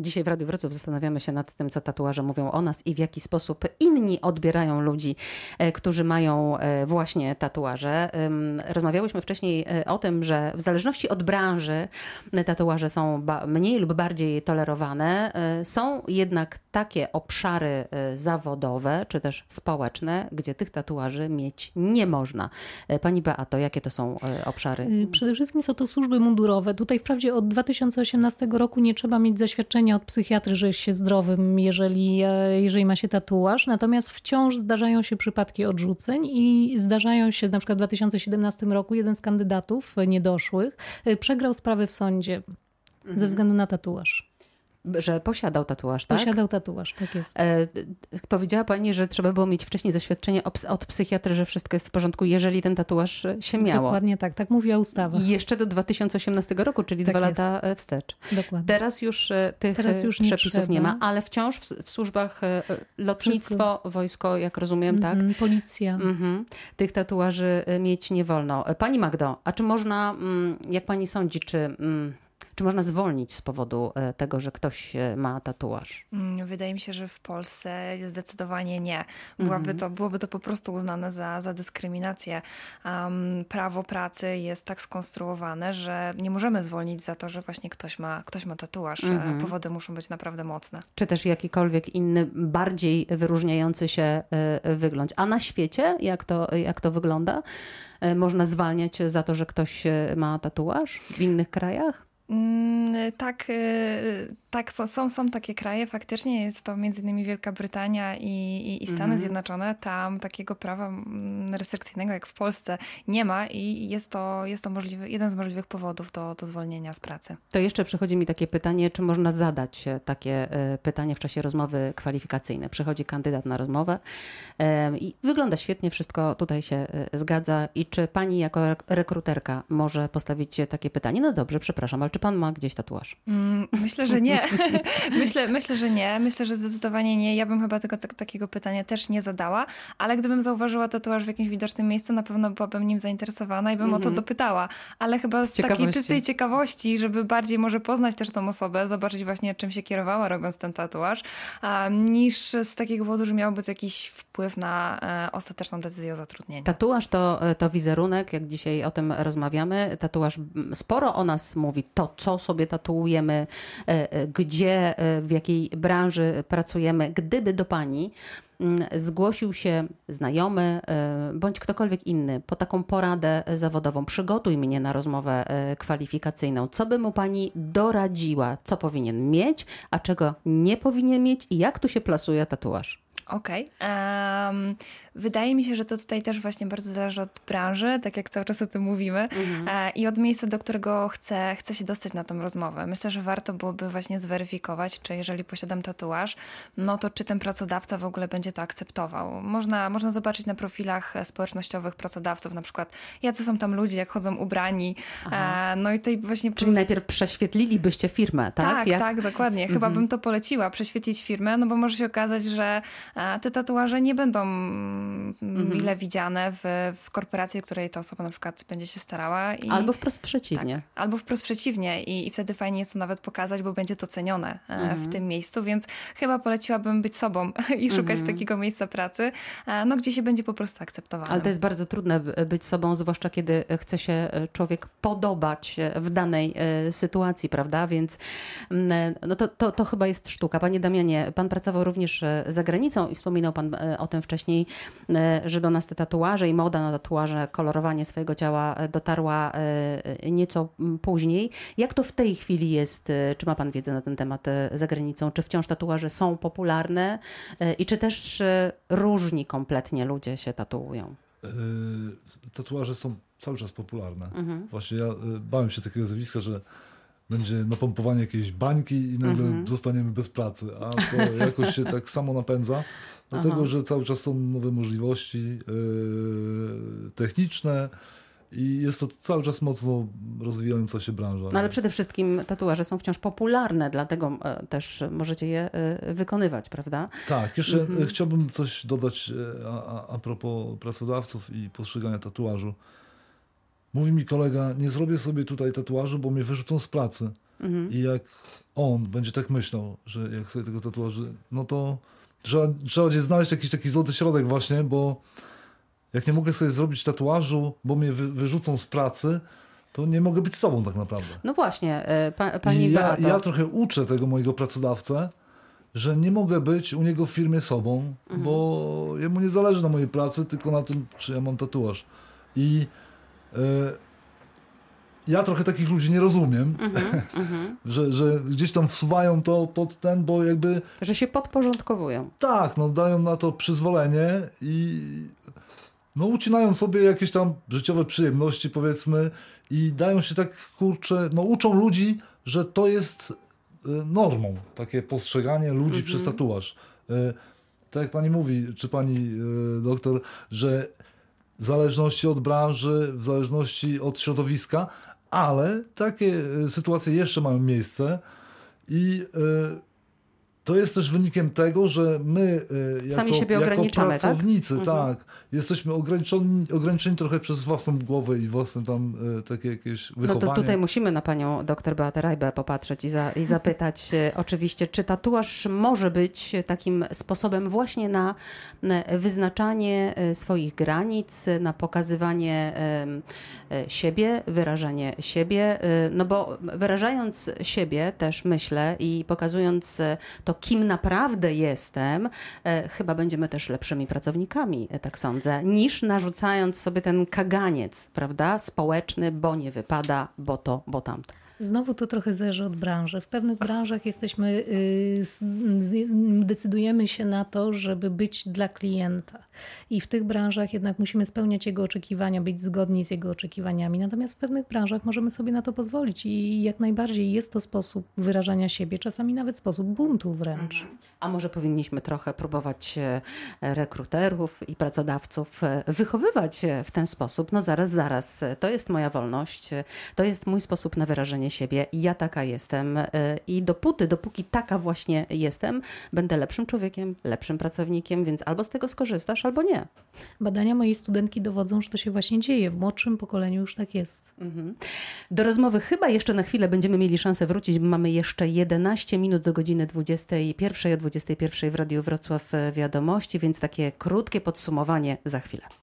Dzisiaj w Radiu Wrocław zastanawiamy się nad tym, co tatuaże mówią o nas i w jaki sposób inni odbierają ludzi, e, którzy mają e, właśnie tatuaże. Rozmawiałyśmy wcześniej e, o tym, że w zależności od branży tatuaże są mniej lub bardziej tolerowane. Są jednak takie obszary zawodowe czy też społeczne, gdzie tych tatuaży mieć nie można. Pani Beato, jakie to są obszary? Przede wszystkim są to służby mundurowe. Tutaj wprawdzie od 2018 roku nie trzeba mieć zaświadczenia od psychiatry, że jest się zdrowym, jeżeli, e, jeżeli ma się tatuaż. Natomiast wciąż zdarzają się przypadki odrzuceń i zdarzają się, na przykład w 2017 roku jeden z kandydatów e, niedoszłych e, przegrał sprawę w sądzie ze względu na tatuaż. Że posiadał tatuaż, tak? Posiadał tatuaż, tak jest. E, powiedziała Pani, że trzeba było mieć wcześniej zaświadczenie od, psychiatry, że wszystko jest w porządku, jeżeli ten tatuaż się miało. Dokładnie tak, tak mówiła ustawa. I jeszcze do 2018 roku, czyli Tak dwa jest. lata e, wstecz. Dokładnie. Teraz już e, tych Teraz e, już nie przepisów nie, trzeba. ma, ale wciąż w, w służbach lotnictwo, wojsko, jak rozumiem, tak? Mhm, Policja. Mhm. Tych tatuaży mieć nie wolno. Pani Magdo, a czy można, mm, jak pani sądzi, czy, mm, czy można zwolnić z powodu e, tego, że ktoś e, ma tatuaż? Mm, Wydaje mi się, że w Polsce zdecydowanie nie. Byłaby to, byłoby to po prostu uznane za, za dyskryminację. Um, prawo pracy jest tak skonstruowane, że nie możemy zwolnić za to, że właśnie ktoś ma, ktoś ma tatuaż. E, Powody muszą być naprawdę mocne. Czy też jakikolwiek inny, bardziej wyróżniający się wygląd? A na świecie, jak to, jak to wygląda? Można zwalniać za to, że ktoś ma tatuaż w innych krajach? Mm, Tak, y, tak są, są, są takie kraje, faktycznie jest to między innymi Wielka Brytania i, i, i Stany Zjednoczone. Tam takiego prawa restrykcyjnego jak w Polsce nie ma i jest to, jest to możliwy, jeden z możliwych powodów do, do zwolnienia z pracy. To jeszcze przychodzi mi takie pytanie, czy można zadać takie e, pytanie w czasie rozmowy kwalifikacyjnej. Przychodzi kandydat na rozmowę i wygląda świetnie, wszystko tutaj się e, zgadza. I czy pani jako rek- rekruterka może postawić takie pytanie? No dobrze, przepraszam, ale czy pan ma gdzieś tatuaż? Mm, Myślę, że nie. myślę, myślę, że nie. Myślę, że zdecydowanie nie. Ja bym chyba tego tak, takiego pytania też nie zadała, ale gdybym zauważyła tatuaż w jakimś widocznym miejscu, na pewno byłabym nim zainteresowana i bym o to dopytała. Ale chyba z, takiej ciekawości. czystej ciekawości, żeby bardziej może poznać też tą osobę, zobaczyć właśnie czym się kierowała robiąc ten tatuaż, niż z takiego powodu, że miałby to jakiś wpływ na e, ostateczną decyzję o zatrudnieniu. Tatuaż to, to wizerunek, jak dzisiaj o tym rozmawiamy. Tatuaż sporo o nas mówi. To, co sobie tatuujemy, e, e, gdzie, e, w jakiej branży pracujemy. Gdyby do pani mm, zgłosił się znajomy e, bądź ktokolwiek inny po taką poradę zawodową, przygotuj mnie na rozmowę e, kwalifikacyjną. Co by mu pani doradziła? Co powinien mieć, a czego nie powinien mieć i jak tu się plasuje tatuaż? Okej. Em, wydaje mi się, że to tutaj też właśnie bardzo zależy od branży, tak jak cały czas o tym mówimy, e, i od miejsca, do którego chcę, chcę się dostać na tą rozmowę. Myślę, że warto byłoby właśnie zweryfikować, czy jeżeli posiadam tatuaż, no to czy ten pracodawca w ogóle będzie to akceptował. Można, można zobaczyć na profilach społecznościowych pracodawców, na przykład jacy są tam ludzie, jak chodzą ubrani. E, no i tutaj właśnie... Czyli najpierw prześwietlilibyście firmę, tak? Tak, Jak- tak, dokładnie. Chyba bym to poleciła, prześwietlić firmę, no bo może się okazać, że e, te tatuaże nie będą mile widziane w, w korporacji, w której ta osoba na przykład będzie się starała. I, Albo wprost przeciwnie. tak, albo wprost przeciwnie I, i wtedy fajnie jest to nawet pokazać, bo będzie to cenione e, w tym miejscu, więc chyba poleciłabym być sobą i szukać takiego miejsca pracy, e, no gdzie się będzie po prostu akceptowane. Ale to jest bardzo trudne by- być sobą, zwłaszcza kiedy chce się e, człowiek podobać e, w danej e, sytuacji, prawda? Więc no to, to, to chyba jest sztuka. Panie Damianie, pan pracował również e, za granicą i wspominał pan e, o tym wcześniej, e, że do nas te tatuaże i moda na tatuaże, kolorowanie swojego ciała e, dotarła e, nieco mm, później. Jak to w tej chwili jest? e, Czy ma pan wiedzę na ten temat e, za granicą? Czy wciąż tatuaże są popularne e, i czy też e, różni kompletnie ludzie się tatuują? Tatuaże są cały czas popularne. Właśnie ja bałem się takiego zjawiska, że będzie napompowanie jakiejś bańki i nagle zostaniemy bez pracy, a to jakoś się tak samo napędza, dlatego że cały czas są nowe możliwości yy, techniczne i jest to cały czas mocno rozwijająca się branża. No ale więc- przede wszystkim tatuaże są wciąż popularne, dlatego e, też możecie je e, wykonywać, prawda? Tak, jeszcze e, chciałbym coś dodać a, a, a propos pracodawców i postrzegania tatuażu. Mówi mi kolega, nie zrobię sobie tutaj tatuażu, bo mnie wyrzucą z pracy. Mhm. I jak on będzie tak myślał, że jak sobie tego tatuaży, no to trzeba, trzeba będzie znaleźć jakiś taki złoty środek właśnie, bo jak nie mogę sobie zrobić tatuażu, bo mnie wy, wyrzucą z pracy, to nie mogę być sobą tak naprawdę. No właśnie, e, pa, pani I ja, Beato. ja trochę uczę tego mojego pracodawcę, że nie mogę być u niego w firmie sobą, mhm. bo jemu nie zależy na mojej pracy, tylko na tym, czy ja mam tatuaż. I ja trochę takich ludzi nie rozumiem, mhm, mhm. że, że gdzieś tam wsuwają to pod ten, bo jakby... Że się podporządkowują. Tak, no dają na to przyzwolenie i no ucinają sobie jakieś tam życiowe przyjemności powiedzmy i dają się tak, kurczę, no uczą ludzi, że to jest y, normą, takie postrzeganie ludzi mhm. przez tatuaż. Y, tak jak pani mówi, czy pani y, doktor, że w zależności od branży, w zależności od środowiska, ale takie sytuacje jeszcze mają miejsce i to jest też wynikiem tego, że my e, jako, Sami siebie jako pracownicy, tak? tak jesteśmy ograniczeni, ograniczeni trochę przez własną głowę i własne tam e, takie jakieś wychowanie. No to tutaj musimy na panią dr Beatę Rajbę popatrzeć i, za, i zapytać oczywiście, czy tatuaż może być takim sposobem właśnie na wyznaczanie swoich granic, na pokazywanie siebie, wyrażanie siebie, no bo wyrażając siebie też myślę i pokazując to, kim naprawdę jestem, e, chyba będziemy też lepszymi pracownikami, e, tak sądzę, niż narzucając sobie ten kaganiec, prawda, społeczny, bo nie wypada, bo to, bo tamto. Znowu to trochę zależy od branży. W pewnych branżach jesteśmy, y, decydujemy się na to, żeby być dla klienta. I w tych branżach jednak musimy spełniać jego oczekiwania, być zgodni z jego oczekiwaniami. Natomiast w pewnych branżach możemy sobie na to pozwolić i jak najbardziej jest to sposób wyrażania siebie, czasami nawet sposób buntu wręcz. Mhm. A może powinniśmy trochę próbować e, rekruterów i pracodawców e, wychowywać w ten sposób? No zaraz, zaraz, to jest moja wolność, to jest mój sposób na wyrażenie siebie ja taka jestem. E, I dopóty, dopóki taka właśnie jestem, będę lepszym człowiekiem, lepszym pracownikiem, więc albo z tego skorzystasz, albo nie. Badania mojej studentki dowodzą, że to się właśnie dzieje. W młodszym pokoleniu już tak jest. Mhm. Do rozmowy chyba jeszcze na chwilę będziemy mieli szansę wrócić, bo mamy jeszcze 11 minut do godziny 21, o 21 w Radiu Wrocław Wiadomości, więc takie krótkie podsumowanie za chwilę.